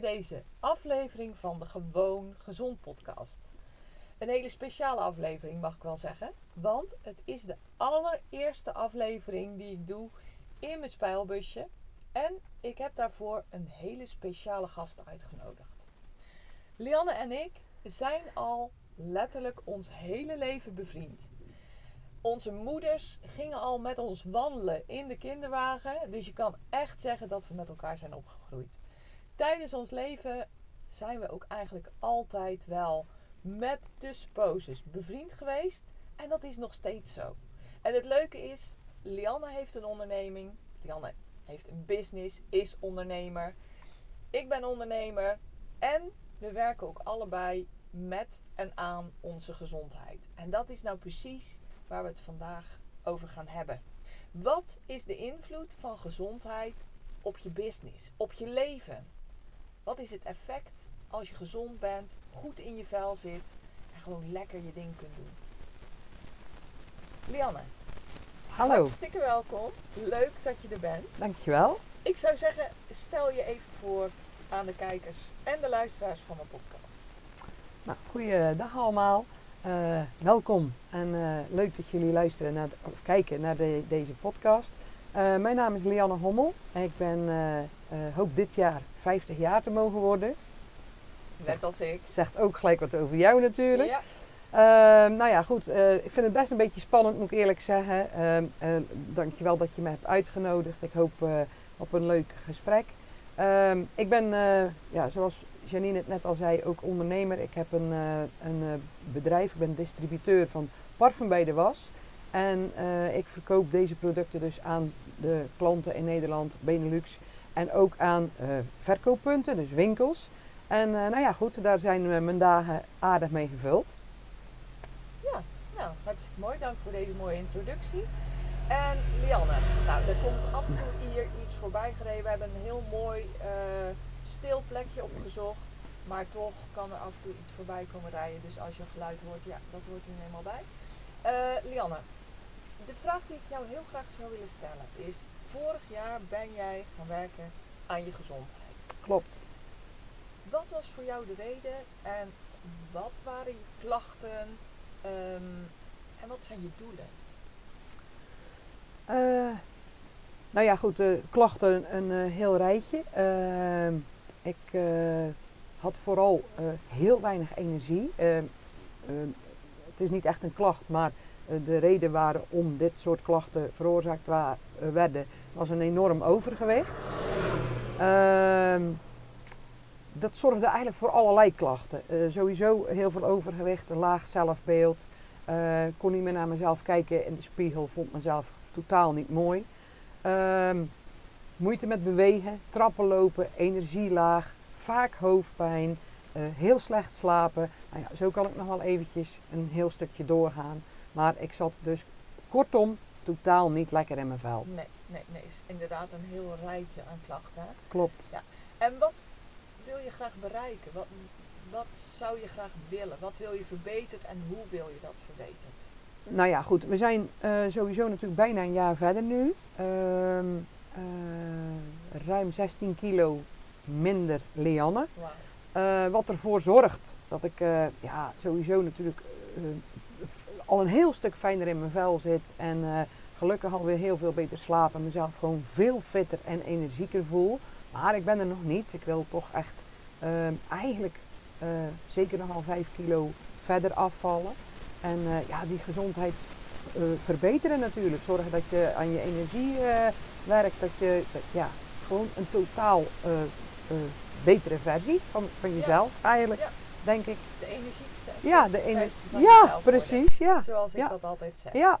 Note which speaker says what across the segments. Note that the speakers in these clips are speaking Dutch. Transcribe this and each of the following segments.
Speaker 1: Deze aflevering van de Gewoon Gezond podcast. Een hele speciale aflevering mag ik wel zeggen, want het is de allereerste aflevering die ik doe in mijn spijlbusje en ik heb daarvoor een hele speciale gast uitgenodigd. Lianne en ik zijn al letterlijk ons hele leven bevriend. Onze moeders gingen al met ons wandelen in de kinderwagen. Dus je kan echt zeggen dat we met elkaar zijn opgegroeid. Tijdens ons leven zijn we ook eigenlijk altijd wel met tussenposes bevriend geweest. En dat is nog steeds zo. En het leuke is, Lianne heeft een onderneming. Lianne heeft een business, is ondernemer. Ik ben ondernemer. En we werken ook allebei met en aan onze gezondheid. En dat is nou precies waar we het vandaag over gaan hebben. Wat is de invloed van gezondheid op je business, op je leven? Wat is het effect als je gezond bent, goed in je vel zit en gewoon lekker je ding kunt doen? Lianne.
Speaker 2: Hallo.
Speaker 1: Hartstikke welkom. Leuk dat je er bent.
Speaker 2: Dankjewel.
Speaker 1: Ik zou zeggen, stel je even voor aan de kijkers en de luisteraars van mijn podcast.
Speaker 2: Nou, goeiedag allemaal. Uh, welkom en uh, leuk dat jullie luisteren naar de, of kijken naar de, deze podcast. Uh, mijn naam is Lianne Hommel en ik ben, hoop dit jaar 50 jaar te mogen worden.
Speaker 1: Net als ik.
Speaker 2: Zegt ook gelijk wat over jou natuurlijk.
Speaker 1: Ja.
Speaker 2: nou ja, goed. ik vind het best een beetje spannend, moet ik eerlijk zeggen. dankjewel dat je me hebt uitgenodigd. Ik hoop op een leuk gesprek. ik ben, ja, zoals Janine het net al zei, ook ondernemer. Ik heb een, een bedrijf, ik ben distributeur van parfum bij de was. En uh, ik verkoop deze producten dus aan de klanten in Nederland, Benelux. En ook aan verkooppunten, dus winkels. En nou ja, goed, daar zijn mijn dagen aardig mee gevuld.
Speaker 1: Ja, nou, hartstikke mooi. Dank voor deze mooie introductie. En Lianne, nou, er komt af en toe hier iets voorbij gereden. We hebben een heel mooi stil plekje opgezocht. Maar toch kan er af en toe iets voorbij komen rijden. Dus als je geluid hoort, ja, dat hoort er helemaal bij. Uh, Lianne, de vraag die ik jou heel graag zou willen stellen is: vorig jaar ben jij gaan werken aan je gezondheid.
Speaker 2: Klopt.
Speaker 1: Wat was voor jou de reden en wat waren je klachten um, en wat zijn je doelen?
Speaker 2: Uh, nou ja, goed, uh, klachten een uh, heel rijtje. Ehm, ik had vooral heel weinig energie. Uh, het is niet echt een klacht, maar de reden waarom dit soort klachten veroorzaakt wa werden, was een enorm overgewicht. Ehm, dat zorgde eigenlijk voor allerlei klachten. sowieso heel veel overgewicht, een laag zelfbeeld. kon niet meer naar mezelf kijken in de spiegel, vond mezelf totaal niet mooi. Ehm, moeite met bewegen, trappen lopen, energielaag, vaak hoofdpijn, uh, heel slecht slapen. Nou ja, zo kan ik nog wel eventjes een heel stukje doorgaan. Maar ik zat dus kortom totaal niet lekker in mijn vel.
Speaker 1: Nee, nee, nee. Is inderdaad een heel rijtje aan klachten. Hè?
Speaker 2: Klopt.
Speaker 1: Ja. En wat wil je graag bereiken? Wat, wat zou je graag willen? Wat wil je verbeterd en hoe wil je dat verbeterd?
Speaker 2: Nou ja, goed. We zijn uh, sowieso natuurlijk bijna een jaar verder nu. Uh, uh, ruim 16 kilo minder liannen.
Speaker 1: Wow.
Speaker 2: Uh, wat ervoor zorgt dat ik ja, sowieso natuurlijk al een heel stuk fijner in mijn vel zit en gelukkig alweer heel veel beter slaap en mezelf gewoon veel fitter en energieker voel. Maar ik ben er nog niet. Ik wil toch echt ehm, eigenlijk eh, zeker nog al 5 kilo verder afvallen. En eh, ja, die gezondheid eh, verbeteren natuurlijk. Zorgen dat je aan je energie eh, werkt. Dat je dat- ja, gewoon een totaal eh, eh, betere versie van, van jezelf eigenlijk,
Speaker 1: Ja.
Speaker 2: denk ik.
Speaker 1: De energiekste.
Speaker 2: Ja, de ener-
Speaker 1: versie van
Speaker 2: ja
Speaker 1: worden.
Speaker 2: precies. Ja.
Speaker 1: Zoals ik
Speaker 2: Ja.
Speaker 1: dat altijd zeg.
Speaker 2: Ja.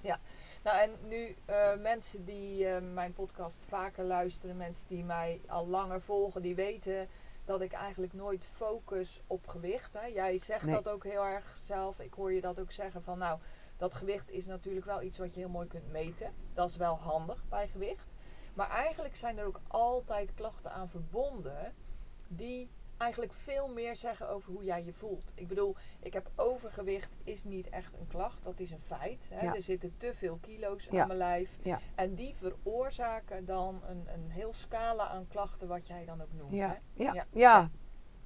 Speaker 1: Nou, en nu eh, mensen die eh, mijn podcast vaker luisteren, mensen die mij al langer volgen, die weten dat ik eigenlijk nooit focus op gewicht. Hè. Jij zegt
Speaker 2: Nee.
Speaker 1: dat ook heel erg zelf. Ik hoor je dat ook zeggen van nou, dat gewicht is natuurlijk wel iets wat je heel mooi kunt meten. Dat is wel handig bij gewicht. Maar eigenlijk zijn er ook altijd klachten aan verbonden die eigenlijk veel meer zeggen over hoe jij je voelt. Ik bedoel, ik heb overgewicht is niet echt een klacht, dat is een feit. Hè.
Speaker 2: Ja.
Speaker 1: Er zitten te veel kilo's
Speaker 2: Ja.
Speaker 1: aan mijn lijf.
Speaker 2: Ja.
Speaker 1: En die veroorzaken dan een, een heel scala aan klachten, wat jij dan ook noemt.
Speaker 2: Ja.
Speaker 1: Hè.
Speaker 2: Ja.
Speaker 1: Ja.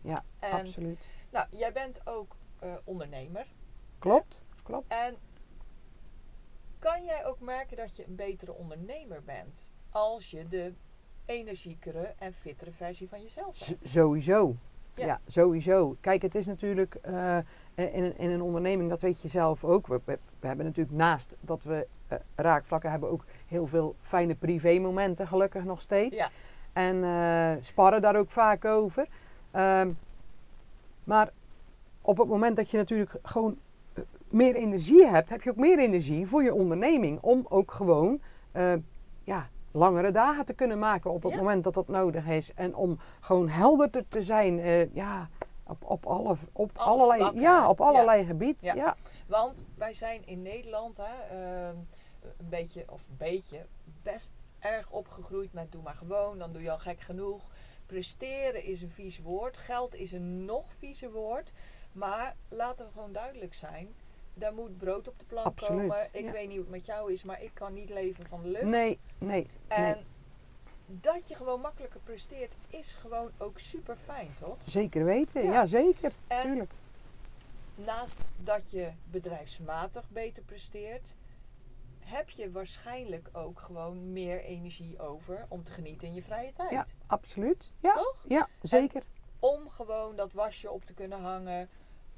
Speaker 2: Ja.
Speaker 1: En
Speaker 2: absoluut.
Speaker 1: nou, jij bent ook eh, ondernemer.
Speaker 2: Klopt. Klopt.
Speaker 1: En kan jij ook merken dat je een betere ondernemer bent als je de energiekere en fittere versie van jezelf
Speaker 2: Z- sowieso.
Speaker 1: Ja.
Speaker 2: Ja. sowieso. Kijk, het is natuurlijk eh, in, een, in een onderneming, dat weet je zelf ook. We, we, we hebben natuurlijk naast dat we eh, raakvlakken hebben ook heel veel fijne privémomenten, gelukkig nog steeds.
Speaker 1: Ja.
Speaker 2: En eh, sparren daar ook vaak over. Ehm, maar op het moment dat je natuurlijk gewoon meer energie hebt, heb je ook meer energie voor je onderneming. Om ook gewoon ja, langere dagen te kunnen maken op het
Speaker 1: Ja.
Speaker 2: moment dat dat nodig is. En om gewoon helderder te zijn eh, ja, op, op, alle, op
Speaker 1: Alle
Speaker 2: allerlei,
Speaker 1: vlakken,
Speaker 2: ja, op allerlei gebied.
Speaker 1: Ja.
Speaker 2: Ja.
Speaker 1: Want wij zijn in Nederland hè, ehm, een beetje, of een beetje, best erg opgegroeid met doe maar gewoon, dan doe je al gek genoeg. Presteren is een vies woord, geld is een nog viezer woord. Maar laten we gewoon duidelijk zijn, daar moet brood op de plank
Speaker 2: Absoluut,
Speaker 1: komen. Ik
Speaker 2: ja.
Speaker 1: weet niet hoe het met jou is, maar ik kan niet leven van de lucht.
Speaker 2: Nee, nee,
Speaker 1: En
Speaker 2: nee.
Speaker 1: dat je gewoon makkelijker presteert, is gewoon ook super fijn, toch?
Speaker 2: Zeker weten.
Speaker 1: Ja.
Speaker 2: Ja, zeker.
Speaker 1: En
Speaker 2: Tuurlijk.
Speaker 1: naast dat je bedrijfsmatig beter presteert, heb je waarschijnlijk ook gewoon meer energie over om te genieten in je vrije tijd.
Speaker 2: Ja, absoluut. Ja,
Speaker 1: Toch?
Speaker 2: ja zeker.
Speaker 1: Om gewoon dat wasje op te kunnen hangen,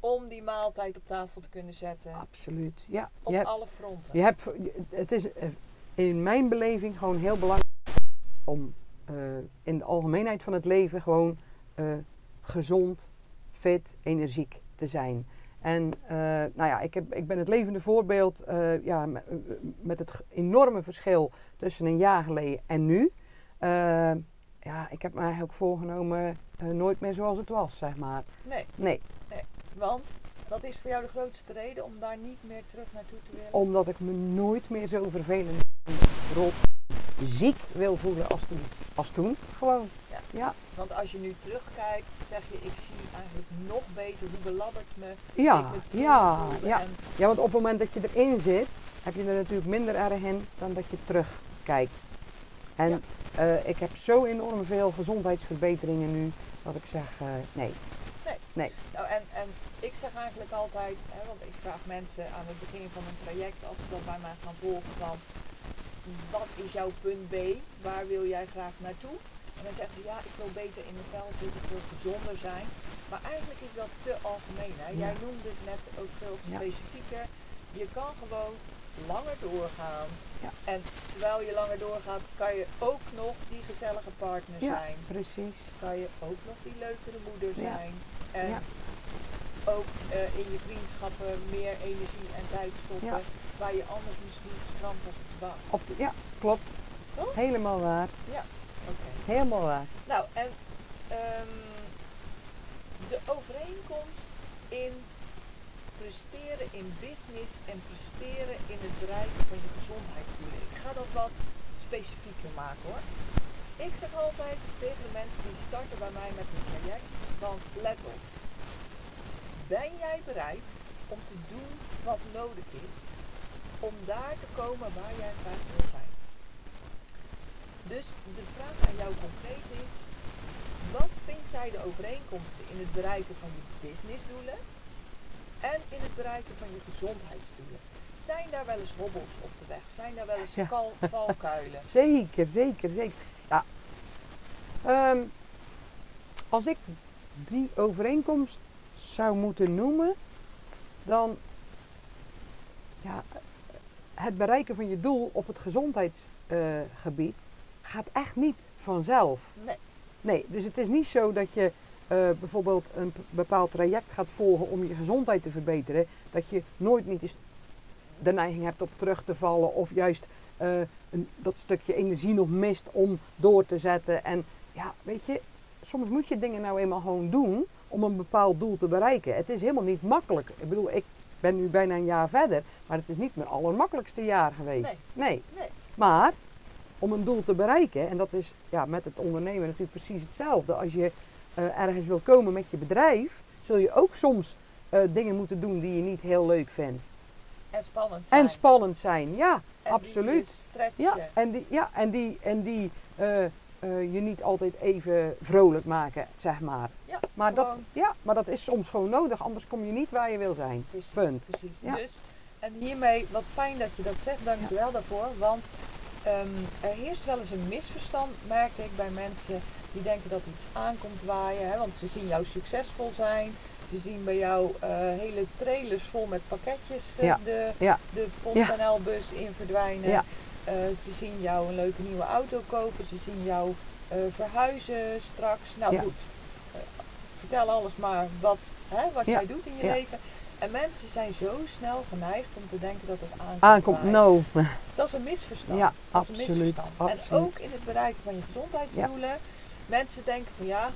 Speaker 1: om die maaltijd op tafel te kunnen zetten.
Speaker 2: Absoluut. Ja,
Speaker 1: Op
Speaker 2: je hebt,
Speaker 1: alle fronten.
Speaker 2: je hebt, het is eh, in mijn beleving gewoon heel belangrijk om eh, in de algemeenheid van het leven gewoon eh, gezond, fit, energiek te zijn. En eh, nou ja, ik, heb, ik ben het levende voorbeeld ja, met, het enorme verschil tussen een jaar geleden en nu. Ja, ik heb me eigenlijk voorgenomen nooit meer zoals het was, zeg maar.
Speaker 1: Nee,
Speaker 2: Nee,
Speaker 1: want wat is voor jou de grootste reden om daar niet meer terug naartoe te willen?
Speaker 2: omdat ik me nooit meer zo vervelend, rot, ziek wil voelen als toen. Als toen, gewoon.
Speaker 1: Ja.
Speaker 2: Ja,
Speaker 1: Want als je nu terugkijkt, zeg je ik zie eigenlijk nog beter hoe belabberd me
Speaker 2: ja,
Speaker 1: me
Speaker 2: ja, ja.
Speaker 1: En
Speaker 2: ja. Want op het moment dat je erin zit, heb je er natuurlijk minder erg in dan dat je terugkijkt. En
Speaker 1: Ja.
Speaker 2: eh, ik heb zo enorm veel gezondheidsverbeteringen nu, dat ik zeg, eh, nee.
Speaker 1: Nou, en, en ik zeg eigenlijk altijd, hè, want ik vraag mensen aan het begin van een traject, als ze dat bij mij gaan volgen, van wat is jouw punt B? Waar wil jij graag naartoe? En dan zegt ze, ja, ik wil beter in mijn vel zitten, ik wil gezonder zijn. Maar eigenlijk is dat te algemeen. Hè? Jij noemde het net ook veel specifieker. Je kan gewoon langer doorgaan.
Speaker 2: Ja.
Speaker 1: En terwijl je langer doorgaat, kan je ook nog die gezellige partner
Speaker 2: Ja.
Speaker 1: zijn.
Speaker 2: Precies.
Speaker 1: Kan je ook nog die leukere moeder
Speaker 2: Ja.
Speaker 1: zijn. En
Speaker 2: Ja.
Speaker 1: ook eh, in je vriendschappen meer energie en tijd stoppen. Waar je anders misschien gestrand was op de bank.
Speaker 2: Op de, ja, klopt.
Speaker 1: Toch?
Speaker 2: Helemaal waar.
Speaker 1: Oké.
Speaker 2: Helemaal waar.
Speaker 1: Nou, en ehm, de overeenkomst in presteren in business en presteren in het bereiken van je gezondheidsdoelen. Ik ga dat wat specifieker maken hoor. Ik zeg altijd tegen de mensen die starten bij mij met een traject van let op. Ben jij bereid om te doen wat nodig is om daar te komen waar jij graag wil zijn? Dus de vraag aan jou concreet is, wat vind jij de overeenkomsten in het bereiken van je businessdoelen en in het bereiken van je gezondheidsdoelen? Zijn daar wel eens hobbels op de weg? Zijn daar wel eens
Speaker 2: Ja.
Speaker 1: kal- valkuilen?
Speaker 2: Zeker, zeker, zeker. Ja. Ehm, als ik die overeenkomst zou moeten noemen, dan ja, het bereiken van je doel op het gezondheidsgebied gaat echt niet vanzelf.
Speaker 1: Nee.
Speaker 2: Nee, dus het is niet zo dat je eh, bijvoorbeeld een bepaald traject gaat volgen om je gezondheid te verbeteren, dat je nooit niet eens de neiging hebt op terug te vallen of juist eh, een, dat stukje energie nog mist om door te zetten. En ja, weet je, soms moet je dingen nou eenmaal gewoon doen om een bepaald doel te bereiken. Het is helemaal niet makkelijk. Ik bedoel, ik ben nu bijna een jaar verder, maar het is niet mijn allermakkelijkste jaar geweest. Nee.
Speaker 1: Nee.
Speaker 2: Maar om een doel te bereiken, en dat is ja, met het ondernemen natuurlijk precies hetzelfde. Als je eh, ergens wil komen met je bedrijf, zul je ook soms eh, dingen moeten doen die je niet heel leuk vindt.
Speaker 1: En spannend zijn.
Speaker 2: En spannend zijn, ja,
Speaker 1: En
Speaker 2: absoluut. Ja, en die, ja, en die, en die eh, eh, je niet altijd even vrolijk maken, zeg maar.
Speaker 1: Ja,
Speaker 2: Maar dat, ja, maar dat is soms gewoon nodig, anders kom je niet waar je wil zijn.
Speaker 1: Precies,
Speaker 2: Punt.
Speaker 1: precies.
Speaker 2: Ja.
Speaker 1: Dus, en hiermee, wat fijn dat je dat zegt, dankjewel daarvoor. Want ehm, er heerst wel eens een misverstand, merk ik, bij mensen die denken dat iets aankomt waaien. Hè, want ze zien jou succesvol zijn. Ze zien bij jou eh, hele trailers vol met pakketjes eh,
Speaker 2: Ja.
Speaker 1: de,
Speaker 2: Ja.
Speaker 1: de PostNL-bus in verdwijnen. Eh, ze zien jou een leuke nieuwe auto kopen. Ze zien jou eh, verhuizen straks. Nou
Speaker 2: Ja.
Speaker 1: goed, eh, vertel alles maar wat, hè, wat
Speaker 2: Ja.
Speaker 1: jij doet in je
Speaker 2: Ja.
Speaker 1: leven. En mensen zijn zo snel geneigd om te denken dat het aankomt.
Speaker 2: No.
Speaker 1: Dat is een misverstand.
Speaker 2: Ja,
Speaker 1: dat is een
Speaker 2: absoluut,
Speaker 1: misverstand. En
Speaker 2: absoluut.
Speaker 1: ook in het bereiken van je gezondheidsdoelen. Mensen denken van ja,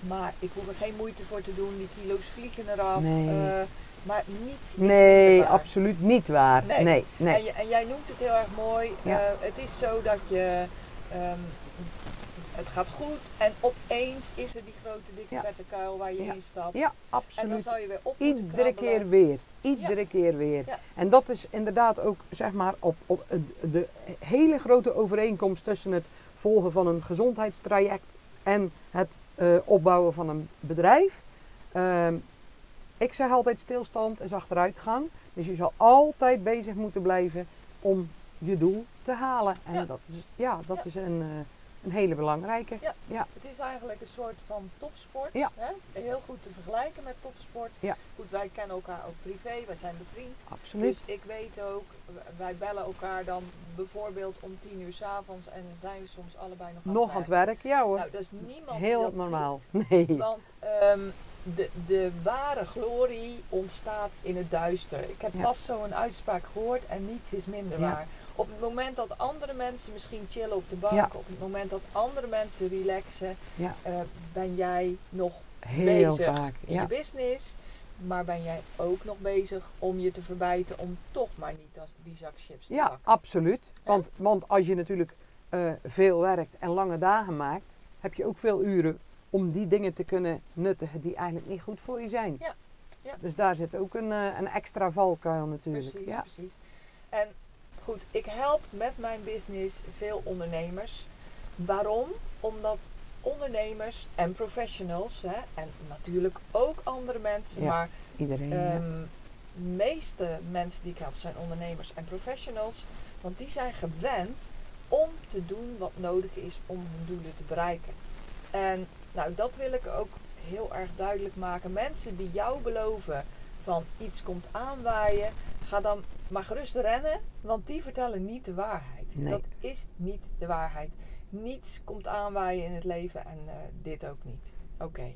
Speaker 1: maar ik hoef er geen moeite voor te doen. Die kilo's vliegen eraf.
Speaker 2: Nee.
Speaker 1: Maar niets is
Speaker 2: Nee,
Speaker 1: waar.
Speaker 2: absoluut niet waar.
Speaker 1: Nee.
Speaker 2: Nee, nee.
Speaker 1: En, en jij noemt het heel erg mooi.
Speaker 2: Ja.
Speaker 1: Eh, het is zo dat je. ehm, het gaat goed en opeens is er die grote dikke
Speaker 2: Ja.
Speaker 1: vette kuil waar je
Speaker 2: Ja.
Speaker 1: in stapt.
Speaker 2: Ja,
Speaker 1: en dan
Speaker 2: absoluut.
Speaker 1: zou je weer op
Speaker 2: Iedere keer weer. Iedere keer weer. En dat is inderdaad ook zeg maar op, op de hele grote overeenkomst tussen het volgen van een gezondheidstraject en het eh, opbouwen van een bedrijf. Ehm, ik zeg altijd stilstand is achteruitgang. Dus je zal altijd bezig moeten blijven om je doel te halen. En
Speaker 1: Ja.
Speaker 2: dat is, ja, dat
Speaker 1: Ja.
Speaker 2: is een, eh, een hele belangrijke.
Speaker 1: Ja.
Speaker 2: Ja.
Speaker 1: Het is eigenlijk een soort van topsport.
Speaker 2: Ja.
Speaker 1: Hè? Heel goed te vergelijken met topsport.
Speaker 2: Ja.
Speaker 1: Goed, wij kennen elkaar ook privé, wij zijn bevriend.
Speaker 2: Absoluut.
Speaker 1: Dus ik weet ook, wij bellen elkaar dan bijvoorbeeld om tien uur s'avonds en zijn we soms allebei nog aan
Speaker 2: Nog aan het werk, ja hoor.
Speaker 1: Nou, dat is niemand
Speaker 2: Heel normaal.
Speaker 1: ziet.
Speaker 2: Nee.
Speaker 1: Want ehm, de, de ware glorie ontstaat in het duister. Ik heb
Speaker 2: Ja.
Speaker 1: pas zo'n uitspraak gehoord en niets is minder
Speaker 2: Ja.
Speaker 1: waar. Op het moment dat andere mensen misschien chillen op de bank,
Speaker 2: Ja.
Speaker 1: op het moment dat andere mensen relaxen,
Speaker 2: Ja.
Speaker 1: eh, ben jij nog
Speaker 2: Heel
Speaker 1: bezig
Speaker 2: vaak.
Speaker 1: in
Speaker 2: Ja.
Speaker 1: je business. Maar ben jij ook nog bezig om je te verbijten om toch maar niet die zak chips te
Speaker 2: Ja,
Speaker 1: pakken?
Speaker 2: absoluut. Want, want als je natuurlijk eh, veel werkt en lange dagen maakt, heb je ook veel uren om die dingen te kunnen nuttigen die eigenlijk niet goed voor je zijn.
Speaker 1: Ja, ja.
Speaker 2: Dus daar zit ook een, eh, een extra valkuil natuurlijk.
Speaker 1: Precies,
Speaker 2: ja.
Speaker 1: precies. En goed, ik help met mijn business veel ondernemers. Waarom? Omdat ondernemers en professionals, hè, en natuurlijk ook andere mensen,
Speaker 2: Ja,
Speaker 1: maar
Speaker 2: Iedereen. ja.
Speaker 1: ehm meeste mensen die ik help zijn ondernemers en professionals. Want die zijn gewend om te doen wat nodig is om hun doelen te bereiken. En nou, dat wil ik ook heel erg duidelijk maken. Mensen die jou beloven van iets komt aanwaaien, ga dan maar gerust rennen, want die vertellen niet de waarheid.
Speaker 2: Nee.
Speaker 1: Dat is niet de waarheid. Niets komt aanwaaien in het leven en eh, dit ook niet. Oké.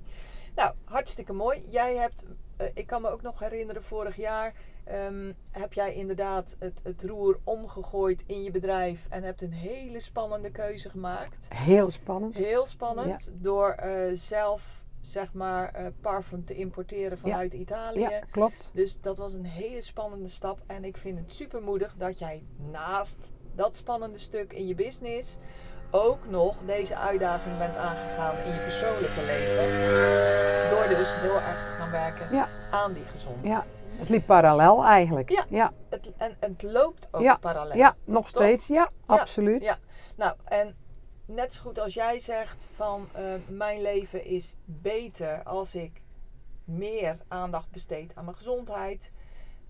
Speaker 1: Nou, hartstikke mooi. Jij hebt, eh, ik kan me ook nog herinneren, vorig jaar ehm, heb jij inderdaad het, het roer omgegooid in je bedrijf en hebt een hele spannende keuze gemaakt.
Speaker 2: Heel spannend.
Speaker 1: Heel spannend. Door eh, zelf, zeg maar, eh, parfum te importeren vanuit Italië.
Speaker 2: Ja, klopt.
Speaker 1: Dus dat was een hele spannende stap. En ik vind het super moedig dat jij naast dat spannende stuk in je business ook nog deze uitdaging bent aangegaan in je persoonlijke leven. Dus heel erg te gaan werken
Speaker 2: Ja.
Speaker 1: aan die gezondheid.
Speaker 2: Ja. Het liep parallel eigenlijk.
Speaker 1: Ja.
Speaker 2: ja,
Speaker 1: Het, en, en het loopt ook
Speaker 2: Ja.
Speaker 1: parallel.
Speaker 2: ja, nog steeds. Ja, absoluut.
Speaker 1: ja. Nou, en net zo goed als jij zegt van eh, mijn leven is beter als ik meer aandacht besteed aan mijn gezondheid.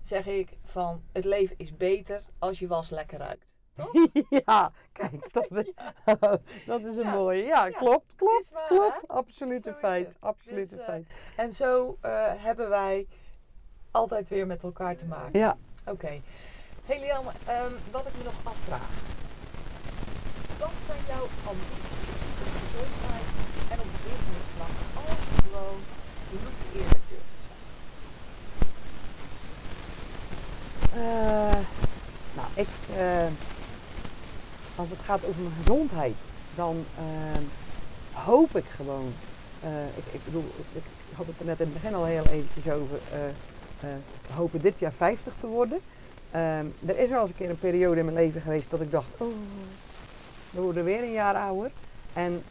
Speaker 1: zeg ik van het leven is beter als je was lekker ruikt.
Speaker 2: ja, kijk, dat, is- dat is een
Speaker 1: Ja,
Speaker 2: mooie. Ja,
Speaker 1: ja.
Speaker 2: klopt, klopt,
Speaker 1: waar,
Speaker 2: klopt.
Speaker 1: is
Speaker 2: feit. Absoluut
Speaker 1: Dus, eh,
Speaker 2: feit.
Speaker 1: En zo eh, hebben wij altijd weer met elkaar te maken.
Speaker 2: Ja,
Speaker 1: Oké. Hey Lianne, ehm, wat ik me nog afvraag. Wat zijn jouw ambities op gezondheid en op businessvlak als je gewoon bloed eerlijk durft te zijn?
Speaker 2: Eh, nou, ik, als het gaat over mijn gezondheid, dan eh, hoop ik gewoon. eh, ik, ik bedoel, ik, had het er net in het begin al heel eventjes over. eh, hopen dit jaar 50 te worden. Ehm, er is wel eens een keer een periode in mijn leven geweest dat ik dacht, oh, we worden weer een jaar ouder. En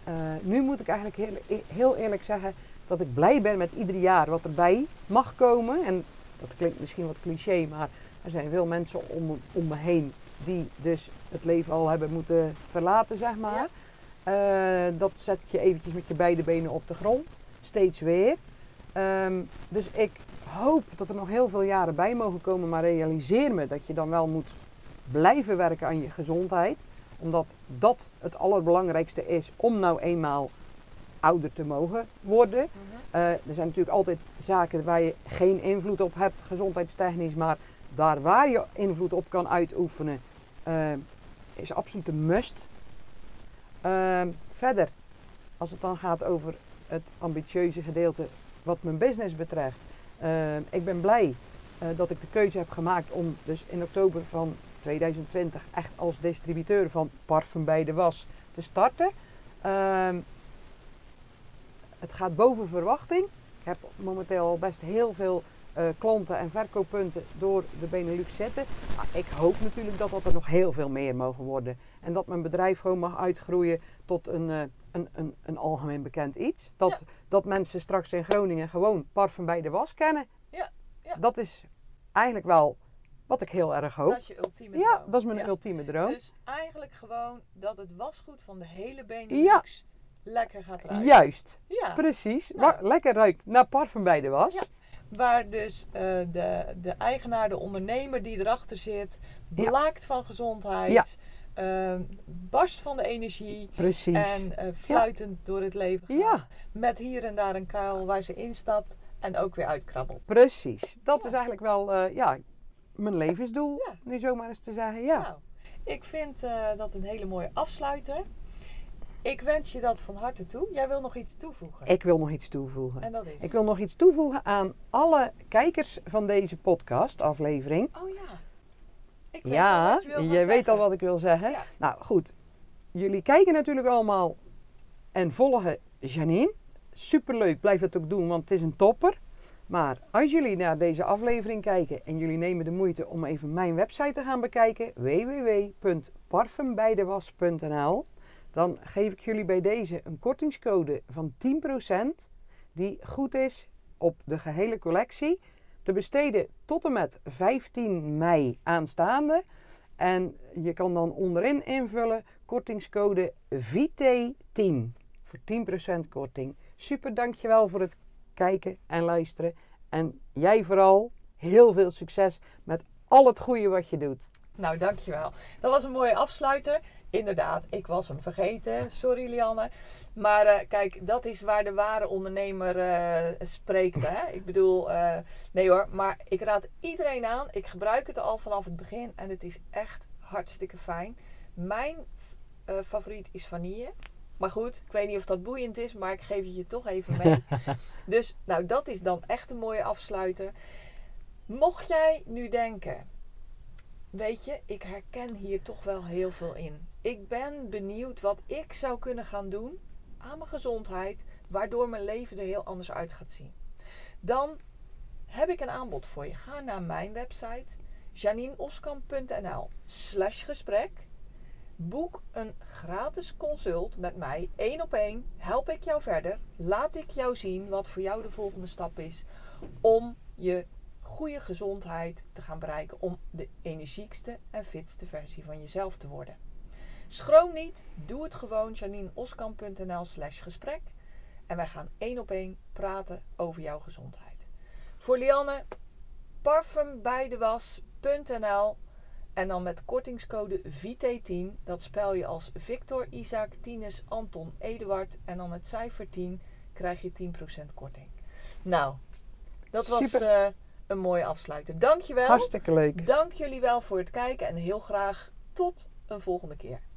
Speaker 2: nu moet ik eigenlijk heel, e- heel eerlijk zeggen dat ik blij ben met ieder jaar wat erbij mag komen. En dat klinkt misschien wat cliché, maar er zijn veel mensen om, om me heen die dus het leven al hebben moeten verlaten, zeg maar. Eh, dat zet je eventjes met je beide benen op de grond, steeds weer. Ehm, dus ik hoop dat er nog heel veel jaren bij mogen komen, maar realiseer me dat je dan wel moet blijven werken aan je gezondheid. Omdat dat het allerbelangrijkste is om nou eenmaal ouder te mogen worden. Eh, er zijn natuurlijk altijd zaken waar je geen invloed op hebt, gezondheidstechnisch, maar daar waar je invloed op kan uitoefenen, eh, is absoluut een must. Ehm, verder, als het dan gaat over het ambitieuze gedeelte wat mijn business betreft, eh, ik ben blij eh, dat ik de keuze heb gemaakt om dus in oktober van 2020 echt als distributeur van Parfum bij de Was te starten. Ehm, het gaat boven verwachting. Ik heb momenteel al best heel veel eh, klanten en verkooppunten door de Benelux zitten. Maar ik hoop natuurlijk dat dat er nog heel veel meer mogen worden. En dat mijn bedrijf gewoon mag uitgroeien tot een, eh, een, een, een algemeen bekend iets. Dat, dat mensen straks in Groningen gewoon parfum bij de was kennen.
Speaker 1: Ja, ja.
Speaker 2: Dat is eigenlijk wel wat ik heel erg hoop.
Speaker 1: Dat is je ultieme
Speaker 2: Ja,
Speaker 1: droom.
Speaker 2: dat is mijn
Speaker 1: Ja.
Speaker 2: ultieme droom.
Speaker 1: Dus eigenlijk gewoon dat het wasgoed van de hele Benelux lekker gaat ruiken.
Speaker 2: Juist,
Speaker 1: Ja.
Speaker 2: precies.
Speaker 1: Nou.
Speaker 2: Lekker ruikt naar parfum bij de was.
Speaker 1: Waar dus eh, de, de eigenaar, de ondernemer die erachter zit,
Speaker 2: Ja.
Speaker 1: blaakt van gezondheid, eh, barst van de energie
Speaker 2: Precies.
Speaker 1: en eh, fluitend door het leven gaat.
Speaker 2: Ja.
Speaker 1: Met hier en daar een kuil waar ze instapt en ook weer uitkrabbelt.
Speaker 2: Precies. Dat
Speaker 1: Ja.
Speaker 2: is eigenlijk wel eh, ja, mijn levensdoel,
Speaker 1: Ja.
Speaker 2: nu zomaar eens te zeggen. Ja.
Speaker 1: Nou, ik vind dat een hele mooie afsluiter. Ik wens je dat van harte toe. Jij wil nog iets toevoegen.
Speaker 2: Ik wil nog iets toevoegen.
Speaker 1: En dat is?
Speaker 2: Ik wil nog iets toevoegen aan alle kijkers van deze podcast-aflevering.
Speaker 1: Oh ja. Ik weet al
Speaker 2: Ja,
Speaker 1: wat je gaan
Speaker 2: weet al wat ik wil zeggen.
Speaker 1: Ja.
Speaker 2: Nou goed, jullie kijken natuurlijk allemaal en volgen Janine. Superleuk, blijf dat ook doen, want het is een topper. Maar als jullie naar deze aflevering kijken en jullie nemen de moeite om even mijn website te gaan bekijken, www.parfumbijdewas.nl, dan geef ik jullie bij deze een kortingscode van 10% die goed is op de gehele collectie. Te besteden tot en met 15 mei aanstaande. En je kan dan onderin invullen kortingscode VT10 voor 10% korting. Super, dankjewel voor het kijken en luisteren. En jij vooral heel veel succes met al het goede wat je doet.
Speaker 1: Nou, dankjewel. Dat was een mooie afsluiter. Inderdaad, ik was hem vergeten. Sorry, Lianne. Maar eh, kijk, dat is waar de ware ondernemer eh, spreekt. Hè? Ik bedoel, eh, nee hoor, maar ik raad iedereen aan. Ik gebruik het al vanaf het begin en het is echt hartstikke fijn. Mijn favoriet is vanille. Maar goed, ik weet niet of dat boeiend is, maar ik geef het je toch even mee. dus, nou, dat is dan echt een mooie afsluiter. Mocht jij nu denken, weet je, ik herken hier toch wel heel veel in. Ik ben benieuwd wat ik zou kunnen gaan doen aan mijn gezondheid, waardoor mijn leven er heel anders uit gaat zien. Dan heb ik een aanbod voor je. Ga naar mijn website janineoskamp.nl slash gesprek. Boek een gratis consult met mij, één op één. Help ik jou verder. Laat ik jou zien wat voor jou de volgende stap is om je goede gezondheid te gaan bereiken. Om de energiekste en fitste versie van jezelf te worden. Schroom niet, doe het gewoon. janineoskamp.nl slash gesprek. En wij gaan één op één praten over jouw gezondheid. Voor Lianne, parfumbijdewas.nl en dan met kortingscode VT10. Dat spel je als Victor, Isaac, Tinus, Anton, Eduard en dan het cijfer 10 krijg je 10% korting. Nou, dat was eh, een mooie afsluiter. Dankjewel.
Speaker 2: Hartstikke leuk.
Speaker 1: Dank jullie wel voor het kijken en heel graag tot een volgende keer.